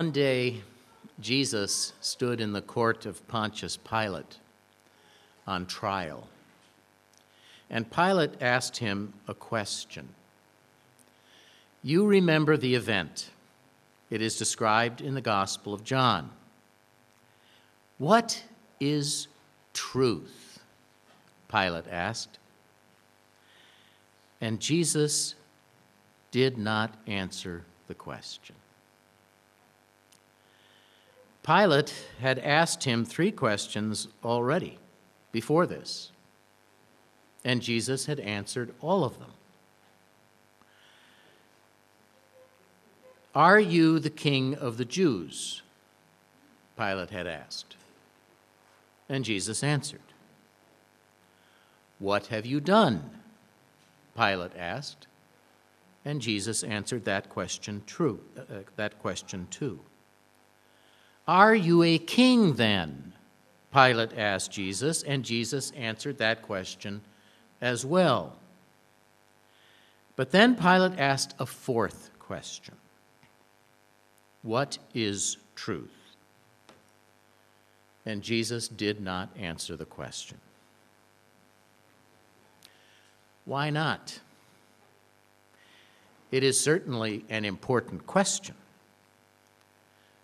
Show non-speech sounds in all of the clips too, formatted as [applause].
One day, Jesus stood in the court of Pontius Pilate on trial. And Pilate asked him a question. You remember the event. It is described in the Gospel of John. What is truth? Pilate asked. And Jesus did not answer the question. Pilate had asked him three questions already before this, and Jesus had answered all of them. Are you the king of the Jews? Pilate had asked. And Jesus answered. What have you done? Pilate asked. And Jesus answered that question true, uh, uh that question too. Are you a king then? Pilate asked Jesus, and Jesus answered that question as well. But then Pilate asked a fourth question What is truth? And Jesus did not answer the question. Why not? It is certainly an important question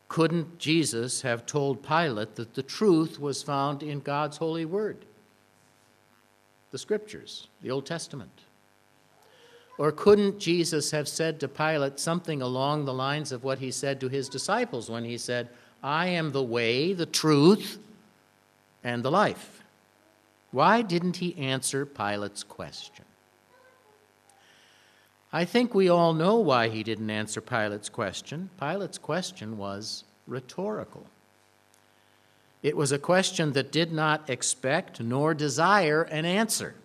couldn't Jesus have told Pilate that the truth was found in God's holy word? The scriptures, the Old Testament. Or couldn't Jesus have said to Pilate something along the lines of what he said to his disciples when he said, I am the way, the truth, and the life? Why didn't he answer Pilate's question? I think we all know why he didn't answer Pilate's question. Pilate's question was rhetorical. It was a question that did not expect nor desire an answer.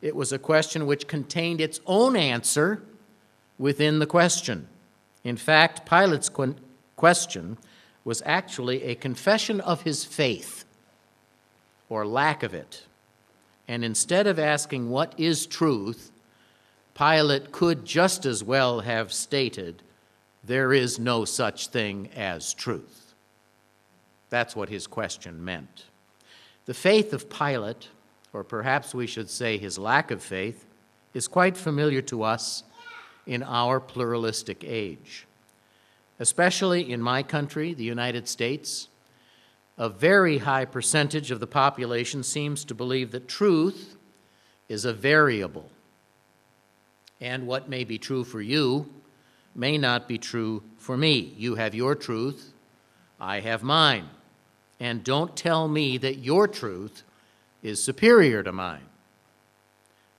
It was a question which contained its own answer within the question. In fact, Pilate's question was actually a confession of his faith or lack of it. And instead of asking, What is truth? Pilate could just as well have stated, There is no such thing as truth. That's what his question meant. The faith of Pilate, or perhaps we should say his lack of faith, is quite familiar to us in our pluralistic age. Especially in my country, the United States, a very high percentage of the population seems to believe that truth is a variable and what may be true for you may not be true for me. You have your truth, I have mine. And don't tell me that your truth is superior to mine.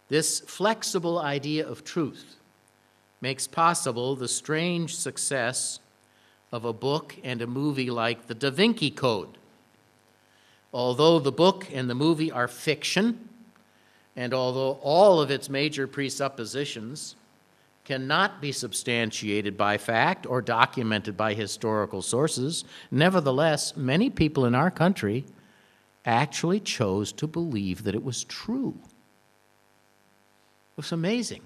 This flexible idea of truth makes possible the strange success of a book and a movie like The Da Vinci Code. Although the book and the movie are fiction, and although all of its major presuppositions cannot be substantiated by fact or documented by historical sources, nevertheless, many people in our country actually chose to believe that it was true. It was amazing.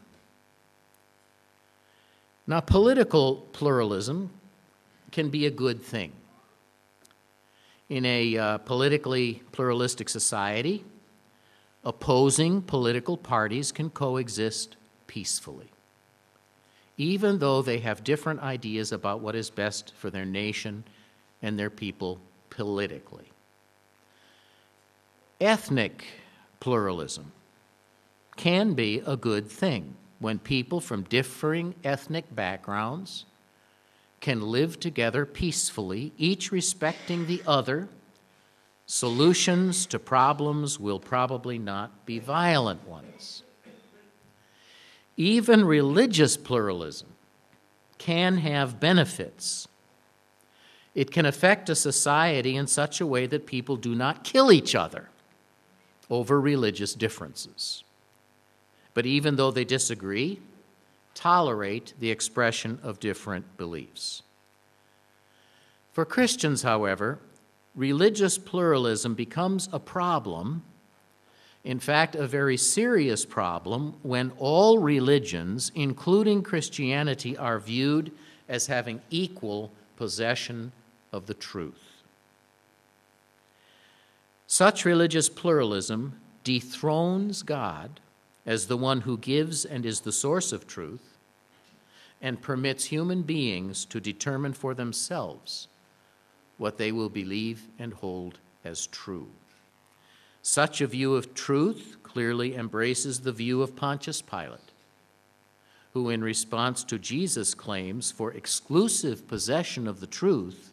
Now, political pluralism can be a good thing. In a uh, politically pluralistic society, opposing political parties can coexist peacefully, even though they have different ideas about what is best for their nation and their people politically. Ethnic pluralism can be a good thing when people from differing ethnic backgrounds can live together peacefully, each respecting the other Solutions to problems will probably not be violent ones. Even religious pluralism can have benefits. It can affect a society in such a way that people do not kill each other over religious differences. But even though they disagree, tolerate the expression of different beliefs. For Christians, however, religious pluralism becomes a problem, in fact, a very serious problem, when all religions, including Christianity, are viewed as having equal possession of the truth. Such religious pluralism dethrones God as the one who gives and is the source of truth, and permits human beings to determine for themselves what they will believe and hold as true. Such a view of truth clearly embraces the view of Pontius Pilate, who, in response to Jesus' claims for exclusive possession of the truth,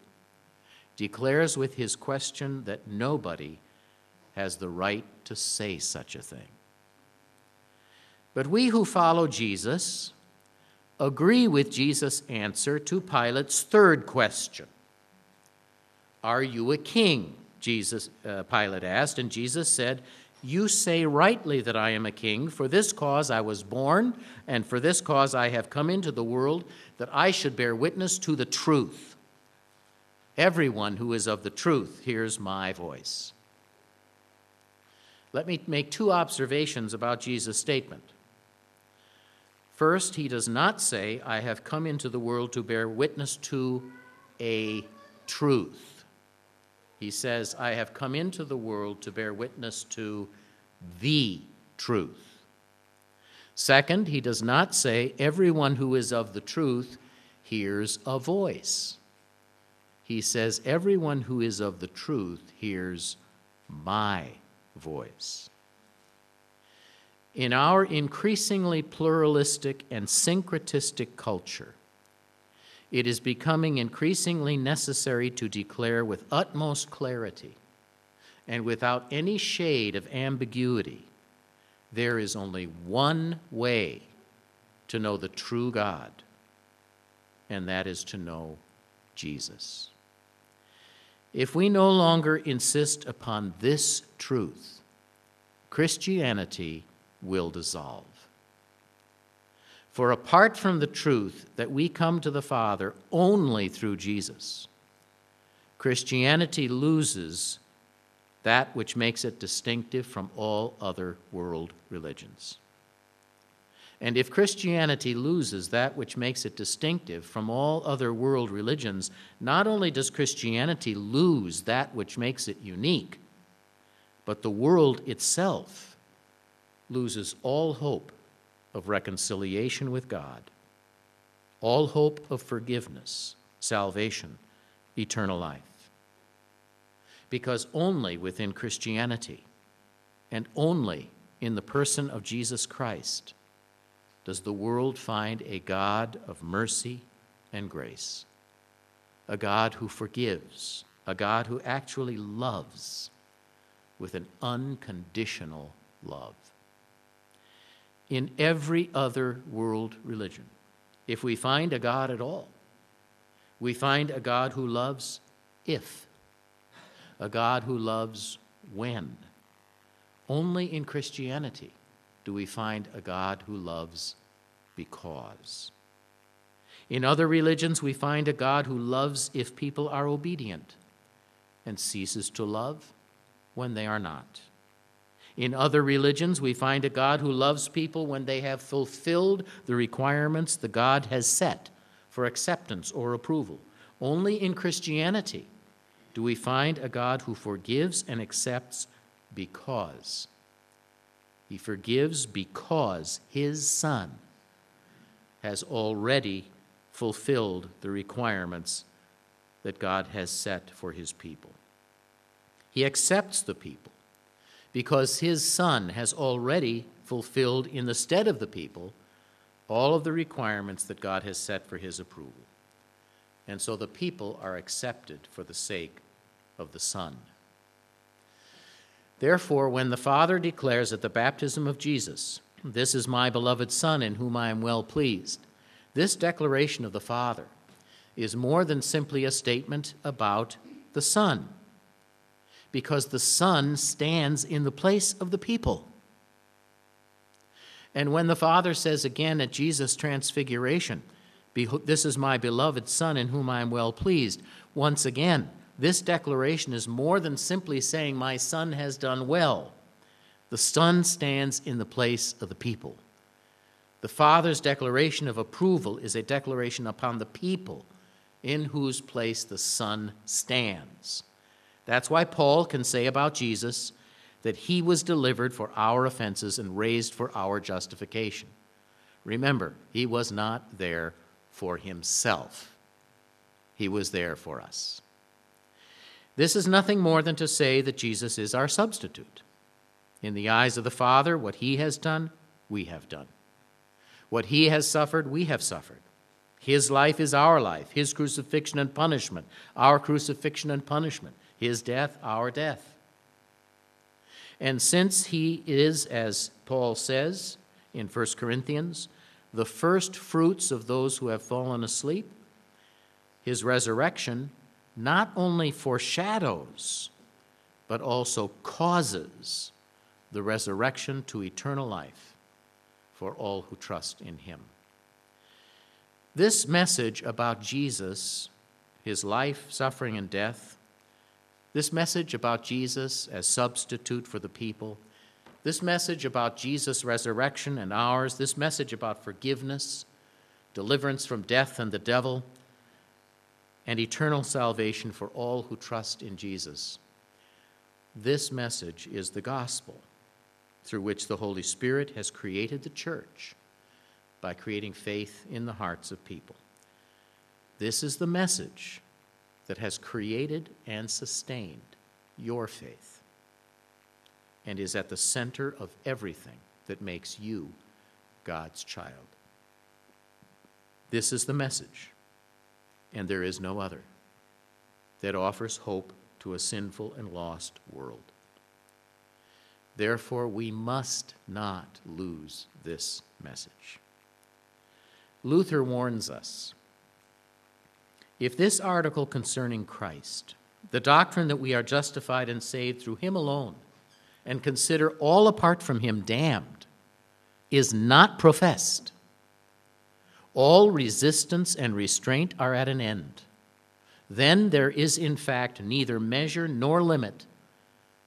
declares with his question that nobody has the right to say such a thing. But we who follow Jesus agree with Jesus' answer to Pilate's third question Are you a king? Jesus, uh, Pilate asked, and Jesus said, You say rightly that I am a king. For this cause I was born, and for this cause I have come into the world, that I should bear witness to the truth. Everyone who is of the truth hears my voice. Let me make two observations about Jesus' statement. First, he does not say, I have come into the world to bear witness to a truth. He says, I have come into the world to bear witness to the truth. Second, he does not say, Everyone who is of the truth hears a voice. He says, Everyone who is of the truth hears my voice. In our increasingly pluralistic and syncretistic culture, it is becoming increasingly necessary to declare with utmost clarity and without any shade of ambiguity there is only one way to know the true God, and that is to know Jesus. If we no longer insist upon this truth, Christianity will dissolve. For apart from the truth that we come to the Father only through Jesus, Christianity loses that which makes it distinctive from all other world religions. And if Christianity loses that which makes it distinctive from all other world religions, not only does Christianity lose that which makes it unique, but the world itself loses all hope of reconciliation with God, all hope of forgiveness, salvation, eternal life. Because only within Christianity and only in the person of Jesus Christ does the world find a God of mercy and grace, a God who forgives, a God who actually loves with an unconditional love in every other world religion. If we find a God at all, we find a God who loves if, a God who loves when. Only in Christianity do we find a God who loves because. In other religions, we find a God who loves if people are obedient and ceases to love when they are not. In other religions, we find a God who loves people when they have fulfilled the requirements the God has set for acceptance or approval. Only in Christianity do we find a God who forgives and accepts because. He forgives because his Son has already fulfilled the requirements that God has set for his people. He accepts the people because his Son has already fulfilled in the stead of the people all of the requirements that God has set for his approval. And so the people are accepted for the sake of the Son. Therefore, when the Father declares at the baptism of Jesus, This is my beloved Son in whom I am well pleased, this declaration of the Father is more than simply a statement about the Son because the Son stands in the place of the people. And when the Father says again at Jesus' transfiguration, This is my beloved Son in whom I am well pleased, once again, this declaration is more than simply saying, My Son has done well. The Son stands in the place of the people. The Father's declaration of approval is a declaration upon the people in whose place the Son stands. That's why Paul can say about Jesus that he was delivered for our offenses and raised for our justification. Remember, he was not there for himself, he was there for us. This is nothing more than to say that Jesus is our substitute. In the eyes of the Father, what he has done, we have done. What he has suffered, we have suffered. His life is our life, his crucifixion and punishment, our crucifixion and punishment, his death, our death. And since he is, as Paul says in 1 Corinthians, the first fruits of those who have fallen asleep, his resurrection not only foreshadows, but also causes the resurrection to eternal life for all who trust in him. This message about Jesus, his life, suffering, and death, this message about Jesus as substitute for the people, this message about Jesus' resurrection and ours, this message about forgiveness, deliverance from death and the devil, and eternal salvation for all who trust in Jesus. This message is the gospel through which the Holy Spirit has created the church by creating faith in the hearts of people. This is the message that has created and sustained your faith and is at the center of everything that makes you God's child. This is the message, and there is no other, that offers hope to a sinful and lost world. Therefore, we must not lose this message. Luther warns us if this article concerning Christ, the doctrine that we are justified and saved through him alone, and consider all apart from him damned, is not professed, all resistance and restraint are at an end. Then there is, in fact, neither measure nor limit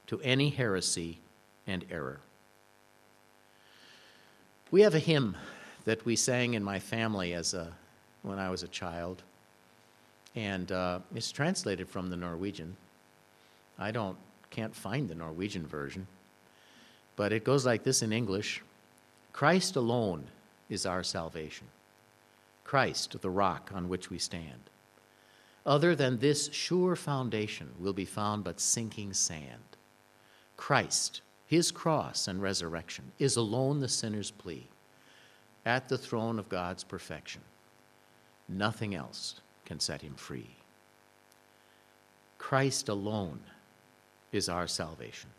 to any heresy and error. We have a hymn that we sang in my family as a, when I was a child and uh, it's translated from the Norwegian. I don't can't find the Norwegian version, but it goes like this in English: Christ alone is our salvation. Christ, the rock on which we stand. Other than this sure foundation will be found but sinking sand. Christ, his cross and resurrection, is alone the sinner's plea at the throne of God's perfection. Nothing else can set him free. Christ alone is our salvation.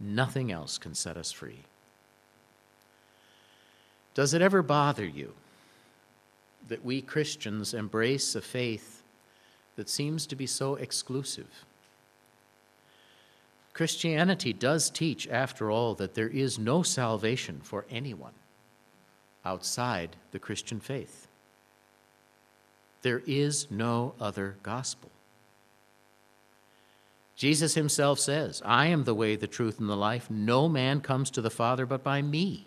Nothing else can set us free. Does it ever bother you that we Christians embrace a faith that seems to be so exclusive? Christianity does teach, after all, that there is no salvation for anyone outside the Christian faith. There is no other gospel. Jesus himself says, I am the way, the truth, and the life. No man comes to the Father but by me.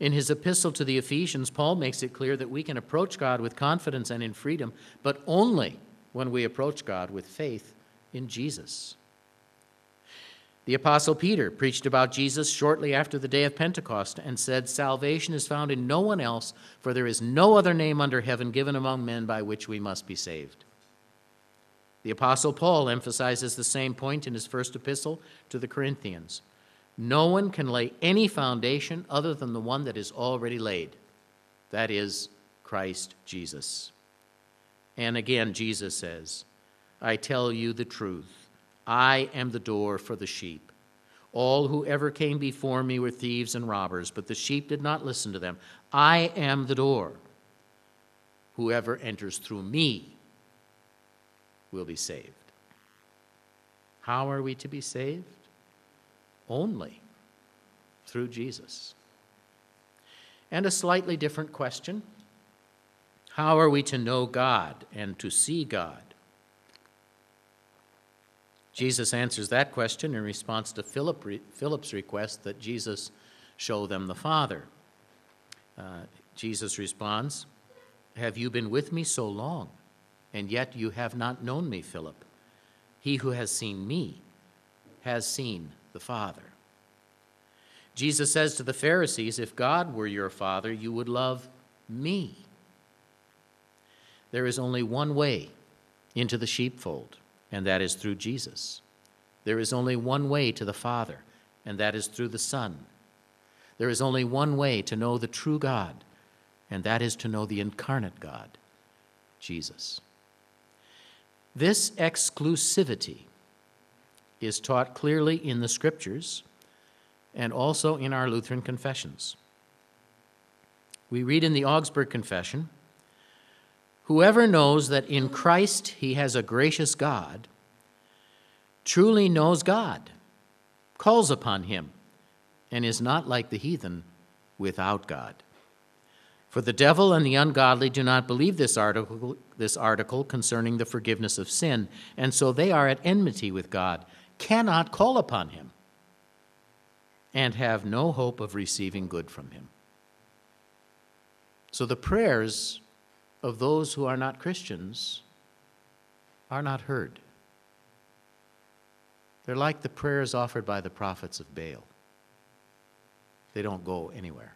In his epistle to the Ephesians, Paul makes it clear that we can approach God with confidence and in freedom, but only when we approach God with faith in Jesus. The Apostle Peter preached about Jesus shortly after the day of Pentecost and said, Salvation is found in no one else, for there is no other name under heaven given among men by which we must be saved. The Apostle Paul emphasizes the same point in his first epistle to the Corinthians. No one can lay any foundation other than the one that is already laid. That is Christ Jesus. And again, Jesus says, I tell you the truth. I am the door for the sheep. All who ever came before me were thieves and robbers, but the sheep did not listen to them. I am the door. Whoever enters through me will be saved. How are we to be saved? Only through Jesus. And a slightly different question How are we to know God and to see God? Jesus answers that question in response to Philip, Philip's request that Jesus show them the Father. Uh, Jesus responds, have you been with me so long, and yet you have not known me, Philip? He who has seen me has seen the Father. Jesus says to the Pharisees, If God were your Father, you would love me. There is only one way into the sheepfold, and that is through Jesus. There is only one way to the Father, and that is through the Son. There is only one way to know the true God, and that is to know the incarnate God, Jesus. This exclusivity is taught clearly in the Scriptures and also in our Lutheran confessions. We read in the Augsburg Confession Whoever knows that in Christ he has a gracious God truly knows God, calls upon him, and is not like the heathen without God. For the devil and the ungodly do not believe this article, this article concerning the forgiveness of sin, and so they are at enmity with God, cannot call upon him, and have no hope of receiving good from him. So the prayers of those who are not Christians are not heard. They're like the prayers offered by the prophets of Baal, they don't go anywhere.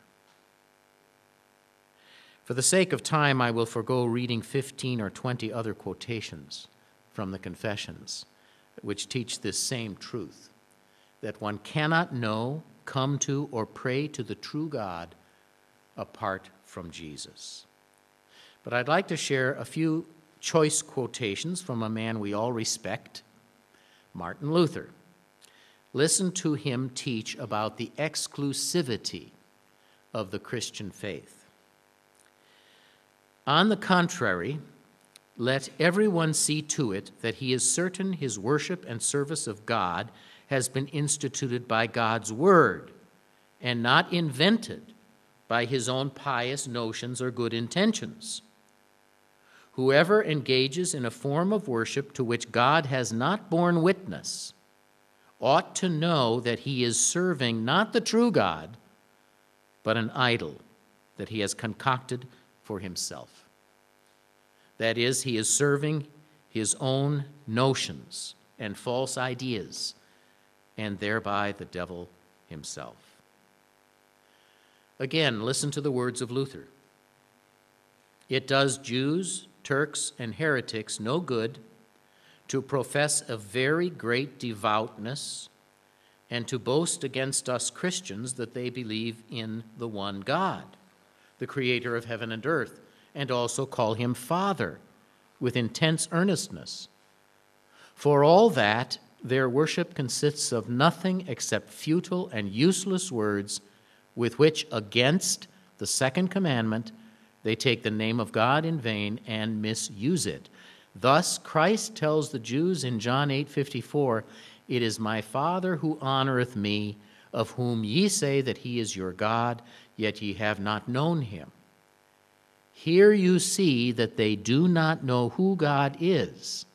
For the sake of time, I will forego reading 15 or 20 other quotations from the Confessions which teach this same truth that one cannot know, come to, or pray to the true God apart from Jesus. But I'd like to share a few choice quotations from a man we all respect, Martin Luther. Listen to him teach about the exclusivity of the Christian faith. On the contrary, let everyone see to it that he is certain his worship and service of God has been instituted by God's word and not invented by his own pious notions or good intentions. Whoever engages in a form of worship to which God has not borne witness ought to know that he is serving not the true God, but an idol that he has concocted for himself. That is, he is serving his own notions and false ideas, and thereby the devil himself. Again, listen to the words of Luther. It does Jews, Turks, and heretics no good to profess a very great devoutness and to boast against us Christians that they believe in the one God, the creator of heaven and earth, and also call him Father with intense earnestness. For all that, their worship consists of nothing except futile and useless words with which, against the second commandment, they take the name of God in vain and misuse it. Thus Christ tells the Jews in John 8:54, "It is my Father who honoreth me, of whom ye say that he is your God, yet ye have not known him." Here you see that they do not know who God is.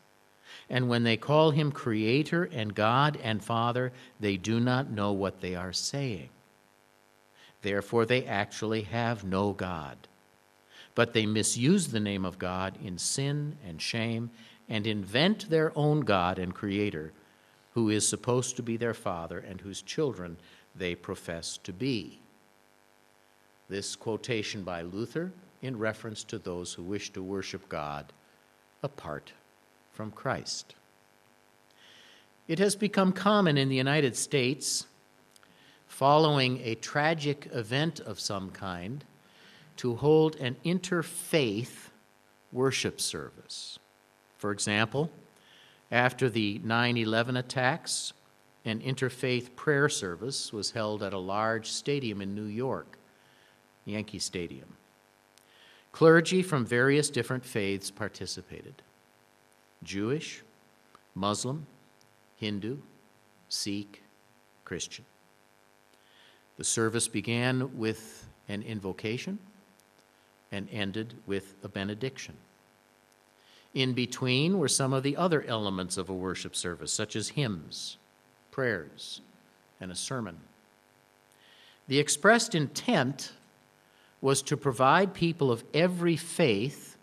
And when they call him Creator and God and Father, they do not know what they are saying. Therefore, they actually have no God but they misuse the name of God in sin and shame and invent their own God and Creator, who is supposed to be their Father and whose children they profess to be. This quotation by Luther in reference to those who wish to worship God apart from Christ. It has become common in the United States, following a tragic event of some kind, to hold an interfaith worship service. For example, after the 9 11 attacks, an interfaith prayer service was held at a large stadium in New York, Yankee Stadium. Clergy from various different faiths participated Jewish, Muslim, Hindu, Sikh, Christian. The service began with an invocation and ended with a benediction. In between were some of the other elements of a worship service, such as hymns, prayers, and a sermon. The expressed intent was to provide people of every faith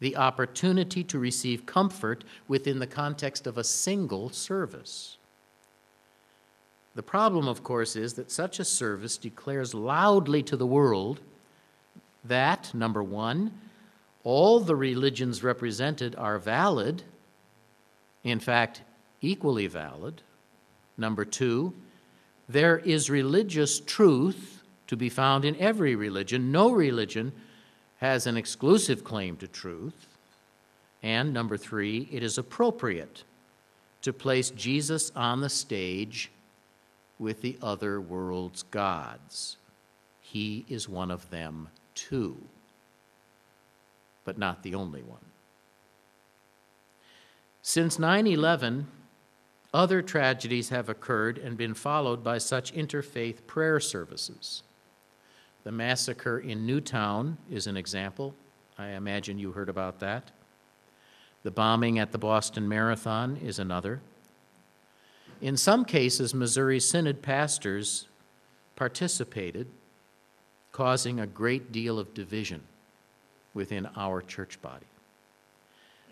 the opportunity to receive comfort within the context of a single service. The problem, of course, is that such a service declares loudly to the world that, number one, all the religions represented are valid, in fact, equally valid. Number two, there is religious truth to be found in every religion. No religion has an exclusive claim to truth. And number three, it is appropriate to place Jesus on the stage with the other world's gods. He is one of them too, but not the only one. Since 9 11, other tragedies have occurred and been followed by such interfaith prayer services. The massacre in Newtown is an example. I imagine you heard about that. The bombing at the Boston Marathon is another. In some cases, Missouri Synod pastors participated, causing a great deal of division within our church body.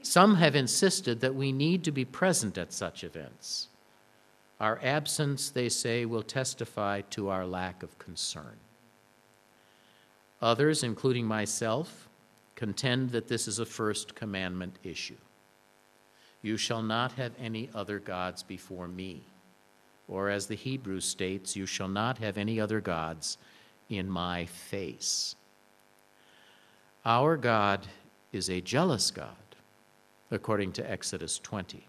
Some have insisted that we need to be present at such events. Our absence, they say, will testify to our lack of concern. Others, including myself, contend that this is a First Commandment issue. You shall not have any other gods before me. Or, as the Hebrew states, you shall not have any other gods in my face. Our God is a jealous God, according to Exodus 20.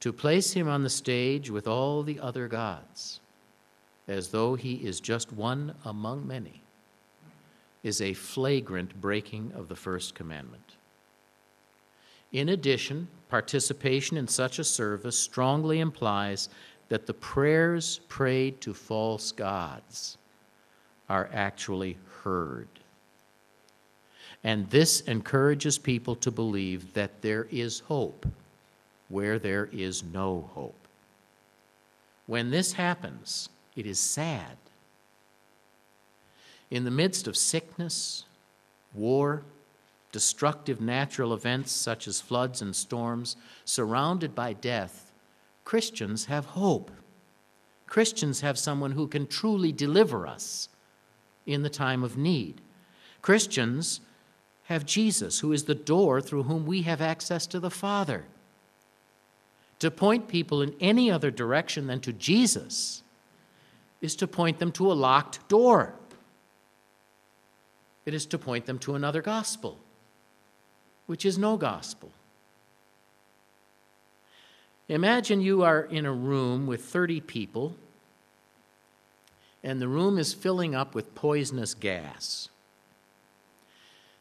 To place him on the stage with all the other gods, as though he is just one among many, is a flagrant breaking of the first commandment. In addition, participation in such a service strongly implies that the prayers prayed to false gods are actually heard. And this encourages people to believe that there is hope where there is no hope. When this happens, it is sad. In the midst of sickness, war, destructive natural events such as floods and storms, surrounded by death, Christians have hope. Christians have someone who can truly deliver us in the time of need. Christians have Jesus, who is the door through whom we have access to the Father. To point people in any other direction than to Jesus is to point them to a locked door. It is to point them to another gospel which is no gospel. Imagine you are in a room with 30 people, and the room is filling up with poisonous gas.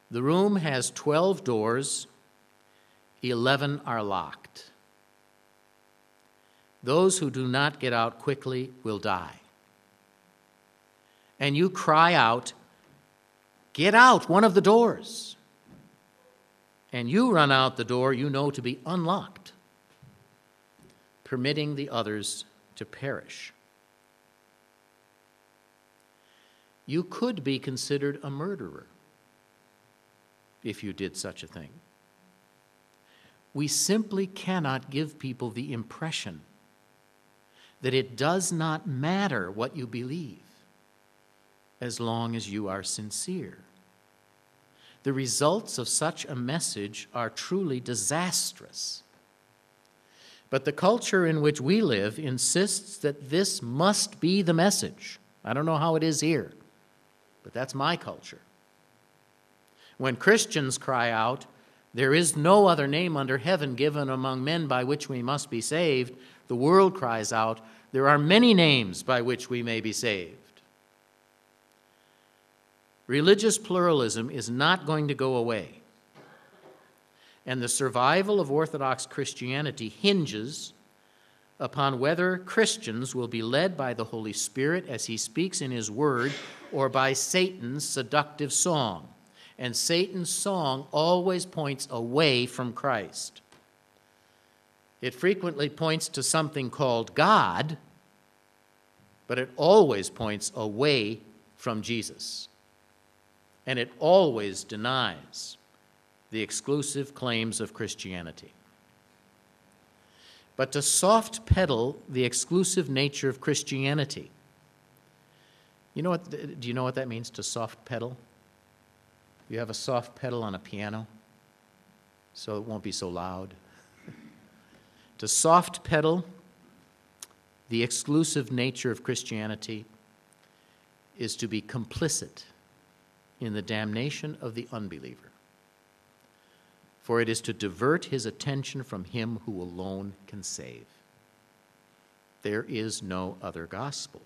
The room has 12 doors, 11 are locked. Those who do not get out quickly will die. And you cry out, Get out one of the doors and you run out the door you know to be unlocked, permitting the others to perish. You could be considered a murderer if you did such a thing. We simply cannot give people the impression that it does not matter what you believe as long as you are sincere. The results of such a message are truly disastrous. But the culture in which we live insists that this must be the message. I don't know how it is here, but that's my culture. When Christians cry out, There is no other name under heaven given among men by which we must be saved, the world cries out, There are many names by which we may be saved. Religious pluralism is not going to go away. And the survival of Orthodox Christianity hinges upon whether Christians will be led by the Holy Spirit as he speaks in his word or by Satan's seductive song. And Satan's song always points away from Christ. It frequently points to something called God, but it always points away from Jesus. and it always denies the exclusive claims of Christianity. But to soft pedal the exclusive nature of Christianity, you know what, do you know what that means to soft pedal? You have a soft pedal on a piano, so it won't be so loud. [laughs] to soft pedal the exclusive nature of Christianity is to be complicit in the damnation of the unbeliever. For it is to divert his attention from him who alone can save. There is no other gospel.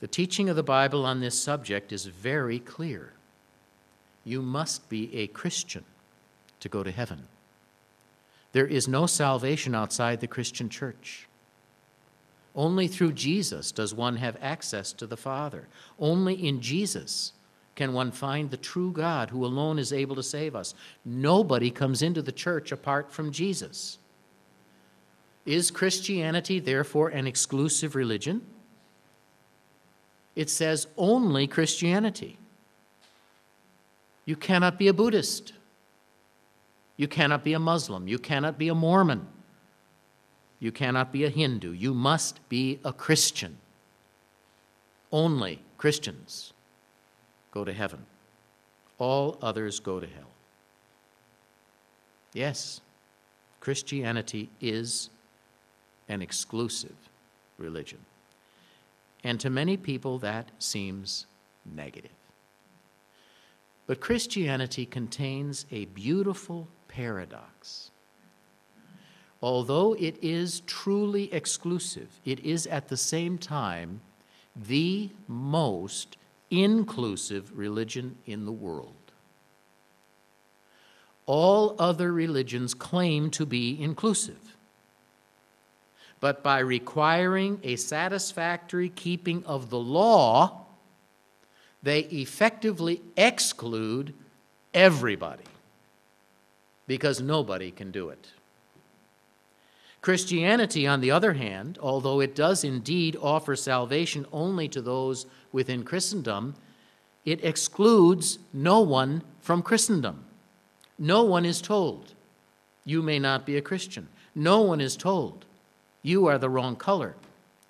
The teaching of the Bible on this subject is very clear. You must be a Christian to go to heaven. There is no salvation outside the Christian church. Only through Jesus does one have access to the Father. Only in Jesus can one find the true God who alone is able to save us. Nobody comes into the church apart from Jesus. Is Christianity therefore an exclusive religion? It says only Christianity. You cannot be a Buddhist. You cannot be a Muslim. You cannot be a Mormon. You cannot be a Hindu. You must be a Christian. Only Christians go to heaven, all others go to hell. Yes, Christianity is an exclusive religion. And to many people, that seems negative. But Christianity contains a beautiful paradox. Although it is truly exclusive, it is at the same time the most inclusive religion in the world. All other religions claim to be inclusive. But by requiring a satisfactory keeping of the law, they effectively exclude everybody because nobody can do it. Christianity, on the other hand, although it does indeed offer salvation only to those within Christendom, it excludes no one from Christendom. No one is told, you may not be a Christian. No one is told, you are the wrong color,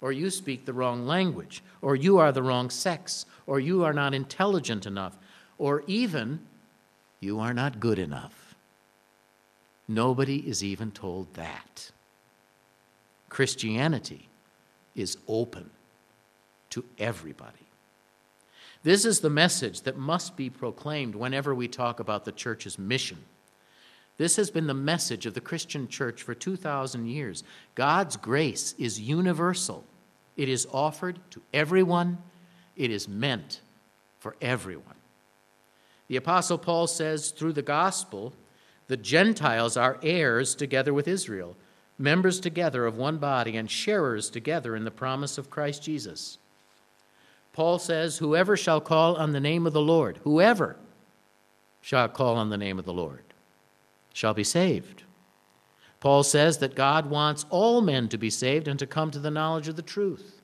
or you speak the wrong language, or you are the wrong sex, or you are not intelligent enough, or even you are not good enough. Nobody is even told that. Christianity is open to everybody. This is the message that must be proclaimed whenever we talk about the church's mission. This has been the message of the Christian church for 2,000 years. God's grace is universal, it is offered to everyone, it is meant for everyone. The Apostle Paul says through the gospel, the Gentiles are heirs together with Israel members together of one body and sharers together in the promise of Christ Jesus. Paul says, Whoever shall call on the name of the Lord, whoever shall call on the name of the Lord, shall be saved. Paul says that God wants all men to be saved and to come to the knowledge of the truth.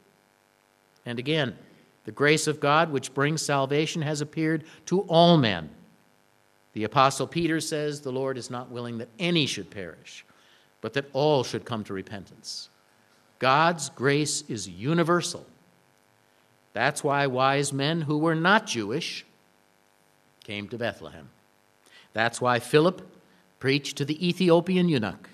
And again, the grace of God which brings salvation has appeared to all men. The Apostle Peter says the Lord is not willing that any should perish, but that all should come to repentance. God's grace is universal. That's why wise men who were not Jewish came to Bethlehem. That's why Philip preached to the Ethiopian eunuch.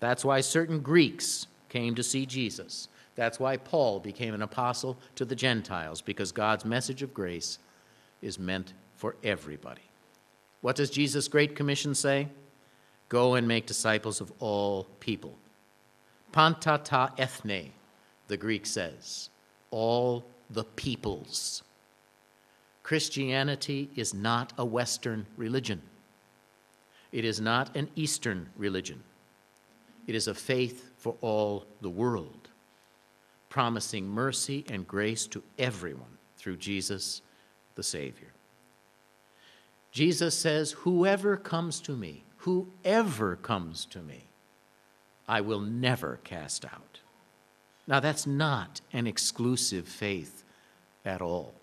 That's why certain Greeks came to see Jesus. That's why Paul became an apostle to the Gentiles, because God's message of grace is meant for everybody. What does Jesus' Great Commission say? Go and make disciples of all people. Panta ta ethne, the Greek says, all the peoples. Christianity is not a Western religion. It is not an Eastern religion. It is a faith for all the world, promising mercy and grace to everyone through Jesus the Savior. Jesus says, Whoever comes to me, Whoever comes to me, I will never cast out. Now, that's not an exclusive faith at all.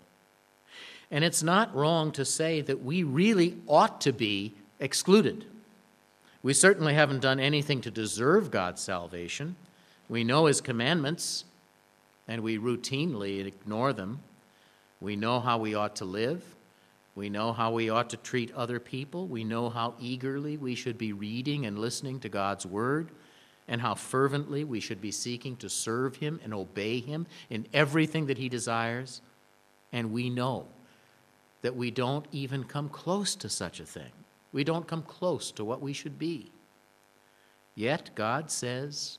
And it's not wrong to say that we really ought to be excluded. We certainly haven't done anything to deserve God's salvation. We know His commandments, and we routinely ignore them. We know how we ought to live. We know how we ought to treat other people. We know how eagerly we should be reading and listening to God's Word, and how fervently we should be seeking to serve Him and obey Him in everything that He desires. And we know that we don't even come close to such a thing. We don't come close to what we should be. Yet God says,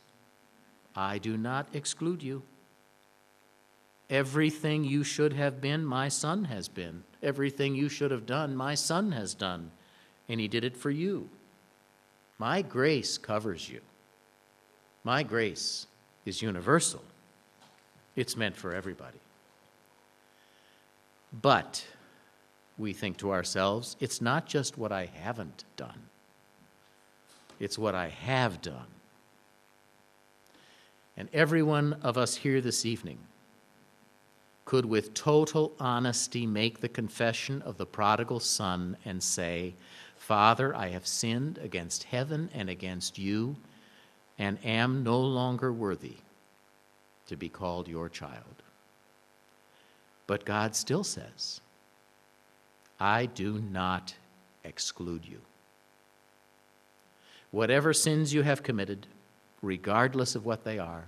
I do not exclude you. Everything you should have been, my son has been. Everything you should have done, my son has done. And he did it for you. My grace covers you. My grace is universal, it's meant for everybody. But we think to ourselves, it's not just what I haven't done, it's what I have done. And every one of us here this evening could, with total honesty, make the confession of the prodigal son and say, Father, I have sinned against heaven and against you, and am no longer worthy to be called your child. But God still says, I do not exclude you. Whatever sins you have committed, regardless of what they are,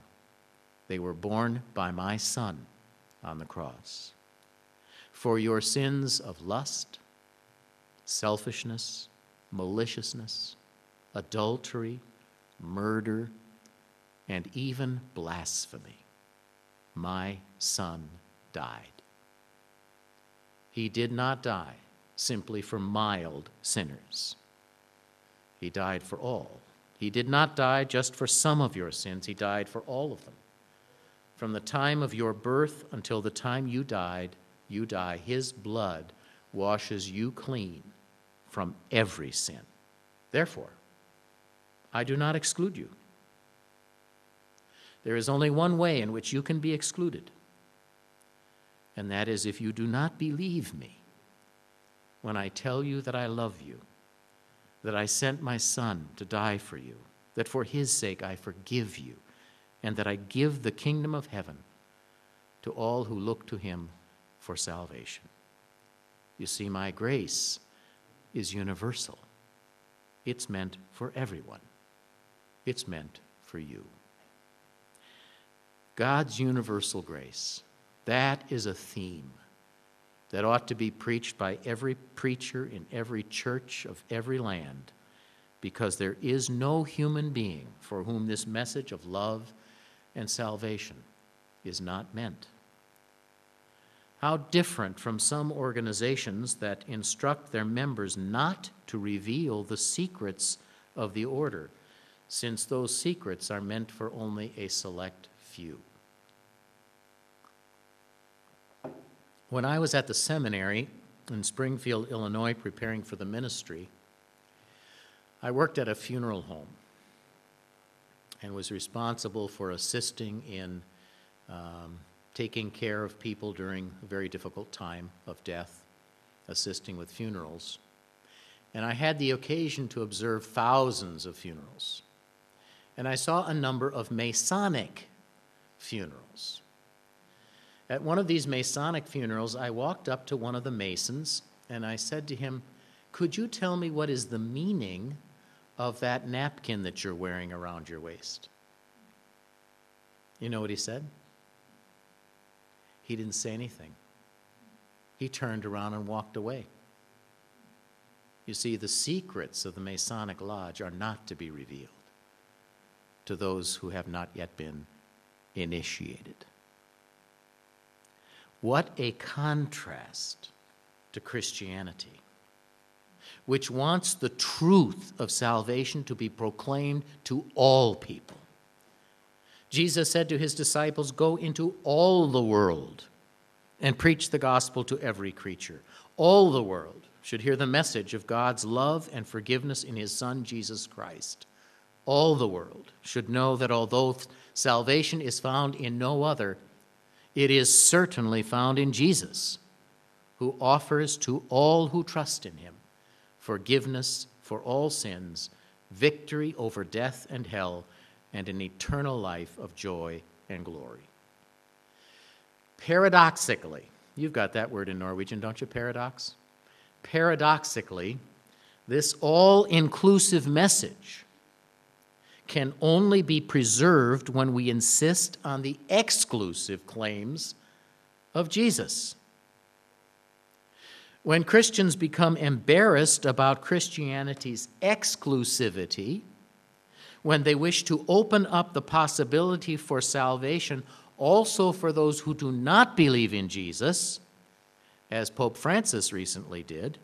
they were borne by my Son on the cross. For your sins of lust, selfishness, maliciousness, adultery, murder, and even blasphemy, my Son died. He did not die simply for mild sinners. He died for all. He did not die just for some of your sins, He died for all of them. From the time of your birth until the time you died, you die. His blood washes you clean from every sin. Therefore, I do not exclude you. There is only one way in which you can be excluded and that is if you do not believe me when I tell you that I love you, that I sent my Son to die for you, that for his sake I forgive you, and that I give the kingdom of heaven to all who look to him for salvation. You see, my grace is universal. It's meant for everyone. It's meant for you. God's universal grace that is a theme that ought to be preached by every preacher in every church of every land because there is no human being for whom this message of love and salvation is not meant. How different from some organizations that instruct their members not to reveal the secrets of the order, since those secrets are meant for only a select few. When I was at the seminary in Springfield, Illinois, preparing for the ministry, I worked at a funeral home and was responsible for assisting in um, taking care of people during a very difficult time of death, assisting with funerals. And I had the occasion to observe thousands of funerals. And I saw a number of Masonic funerals. At one of these Masonic funerals, I walked up to one of the Masons and I said to him, Could you tell me what is the meaning of that napkin that you're wearing around your waist? You know what he said? He didn't say anything. He turned around and walked away. You see, the secrets of the Masonic Lodge are not to be revealed to those who have not yet been initiated. What a contrast to Christianity, which wants the truth of salvation to be proclaimed to all people. Jesus said to his disciples, Go into all the world and preach the gospel to every creature. All the world should hear the message of God's love and forgiveness in his Son, Jesus Christ. All the world should know that although salvation is found in no other, it is certainly found in Jesus, who offers to all who trust in him forgiveness for all sins, victory over death and hell, and an eternal life of joy and glory. Paradoxically, you've got that word in Norwegian, don't you? Paradox? Paradoxically, this all inclusive message can only be preserved when we insist on the exclusive claims of Jesus. When Christians become embarrassed about Christianity's exclusivity, when they wish to open up the possibility for salvation also for those who do not believe in Jesus, as Pope Francis recently did,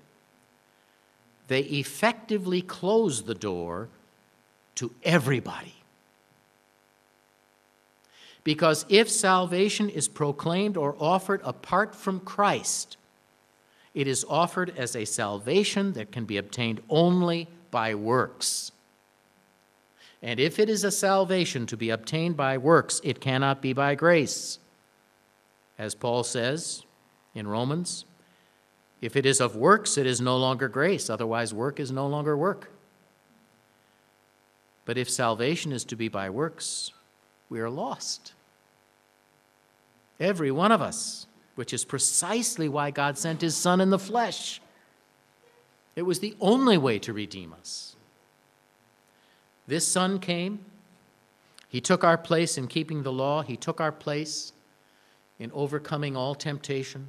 they effectively close the door to everybody. Because if salvation is proclaimed or offered apart from Christ, it is offered as a salvation that can be obtained only by works. And if it is a salvation to be obtained by works, it cannot be by grace. As Paul says in Romans, if it is of works, it is no longer grace. Otherwise, work is no longer work. But if salvation is to be by works, we are lost. Every one of us, which is precisely why God sent his Son in the flesh. It was the only way to redeem us. This Son came. He took our place in keeping the law. He took our place in overcoming all temptation.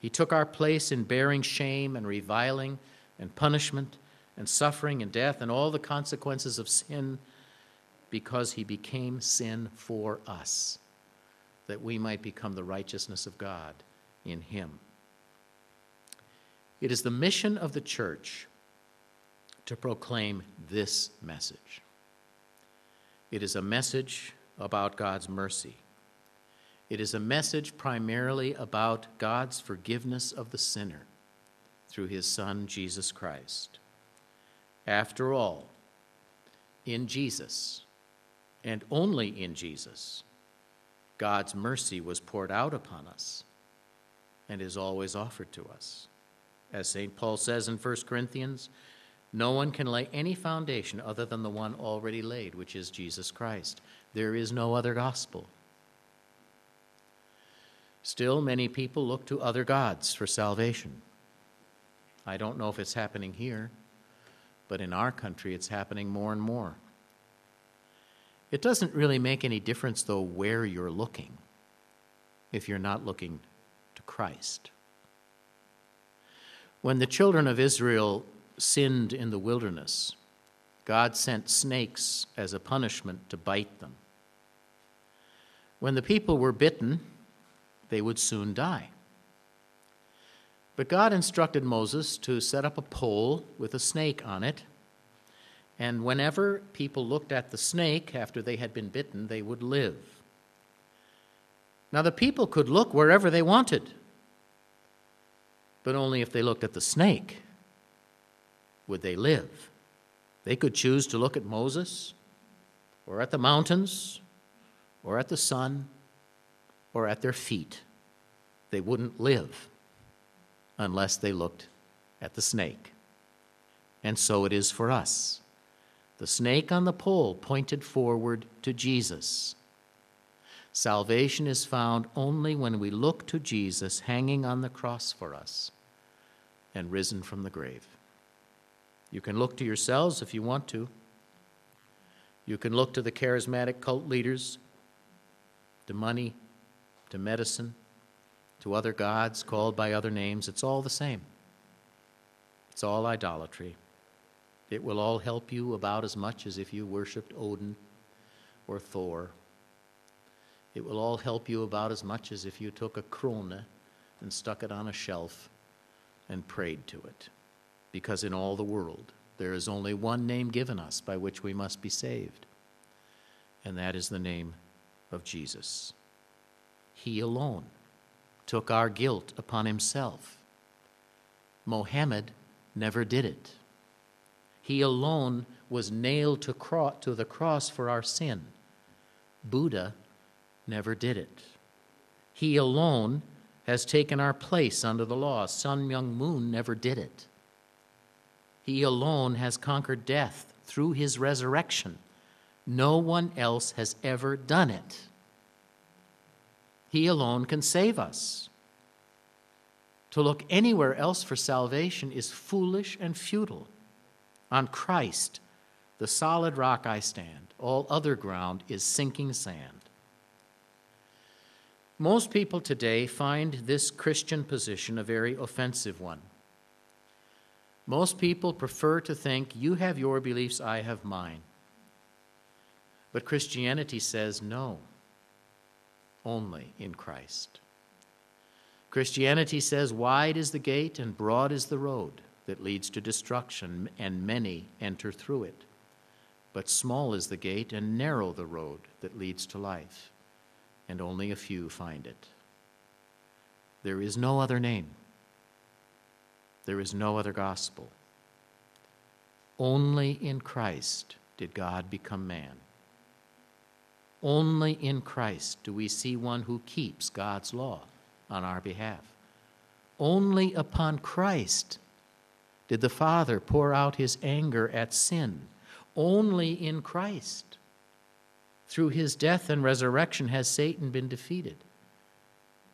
He took our place in bearing shame and reviling and punishment and suffering and death and all the consequences of sin because he became sin for us, that we might become the righteousness of God in him. It is the mission of the church to proclaim this message. It is a message about God's mercy. It is a message primarily about God's forgiveness of the sinner through his Son, Jesus Christ. After all, in Jesus, and only in Jesus, God's mercy was poured out upon us and is always offered to us. As St. Paul says in 1 Corinthians, no one can lay any foundation other than the one already laid, which is Jesus Christ. There is no other gospel. Still, many people look to other gods for salvation. I don't know if it's happening here, but in our country it's happening more and more. It doesn't really make any difference, though, where you're looking if you're not looking to Christ. When the children of Israel sinned in the wilderness, God sent snakes as a punishment to bite them. When the people were bitten, they would soon die. But God instructed Moses to set up a pole with a snake on it, and whenever people looked at the snake after they had been bitten, they would live. Now, the people could look wherever they wanted, but only if they looked at the snake would they live. They could choose to look at Moses, or at the mountains, or at the sun, or at their feet, they wouldn't live unless they looked at the snake. And so it is for us. The snake on the pole pointed forward to Jesus. Salvation is found only when we look to Jesus hanging on the cross for us and risen from the grave. You can look to yourselves if you want to. You can look to the charismatic cult leaders, to money, to medicine, to other gods called by other names. It's all the same. It's all idolatry. It will all help you about as much as if you worshiped Odin or Thor. It will all help you about as much as if you took a krone and stuck it on a shelf and prayed to it. Because in all the world, there is only one name given us by which we must be saved, and that is the name of Jesus. He alone took our guilt upon himself. Mohammed never did it. He alone was nailed to, cro- to the cross for our sin. Buddha never did it. He alone has taken our place under the law. Sun Myung Moon never did it. He alone has conquered death through his resurrection. No one else has ever done it. He alone can save us. To look anywhere else for salvation is foolish and futile. On Christ, the solid rock I stand, all other ground is sinking sand. Most people today find this Christian position a very offensive one. Most people prefer to think, you have your beliefs, I have mine. But Christianity says no, only in Christ. Christianity says, Wide is the gate and broad is the road that leads to destruction, and many enter through it. But small is the gate and narrow the road that leads to life, and only a few find it. There is no other name, there is no other gospel. Only in Christ did God become man. Only in Christ do we see one who keeps God's law on our behalf. Only upon Christ did the Father pour out his anger at sin. Only in Christ, through his death and resurrection, has Satan been defeated.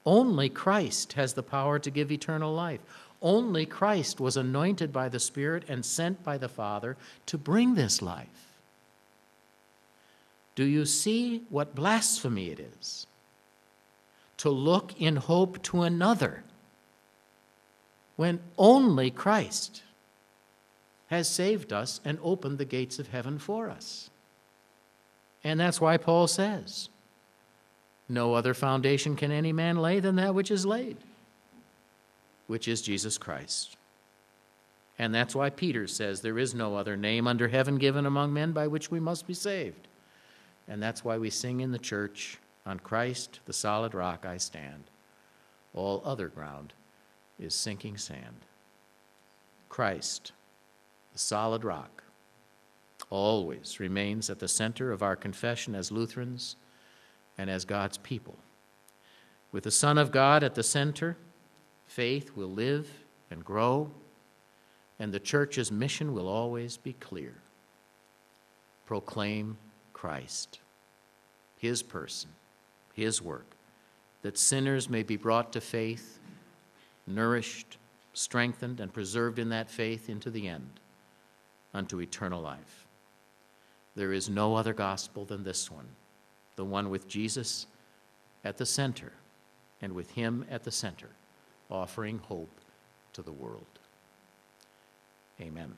Only Christ has the power to give eternal life. Only Christ was anointed by the Spirit and sent by the Father to bring this life. Do you see what blasphemy it is? to look in hope to another when only Christ has saved us and opened the gates of heaven for us. And that's why Paul says, No other foundation can any man lay than that which is laid, which is Jesus Christ. And that's why Peter says, There is no other name under heaven given among men by which we must be saved. And that's why we sing in the church, on Christ, the solid rock, I stand. All other ground is sinking sand. Christ, the solid rock, always remains at the center of our confession as Lutherans and as God's people. With the Son of God at the center, faith will live and grow, and the church's mission will always be clear. Proclaim Christ, His person, his work, that sinners may be brought to faith, nourished, strengthened, and preserved in that faith into the end, unto eternal life. There is no other gospel than this one, the one with Jesus at the center, and with him at the center, offering hope to the world. Amen.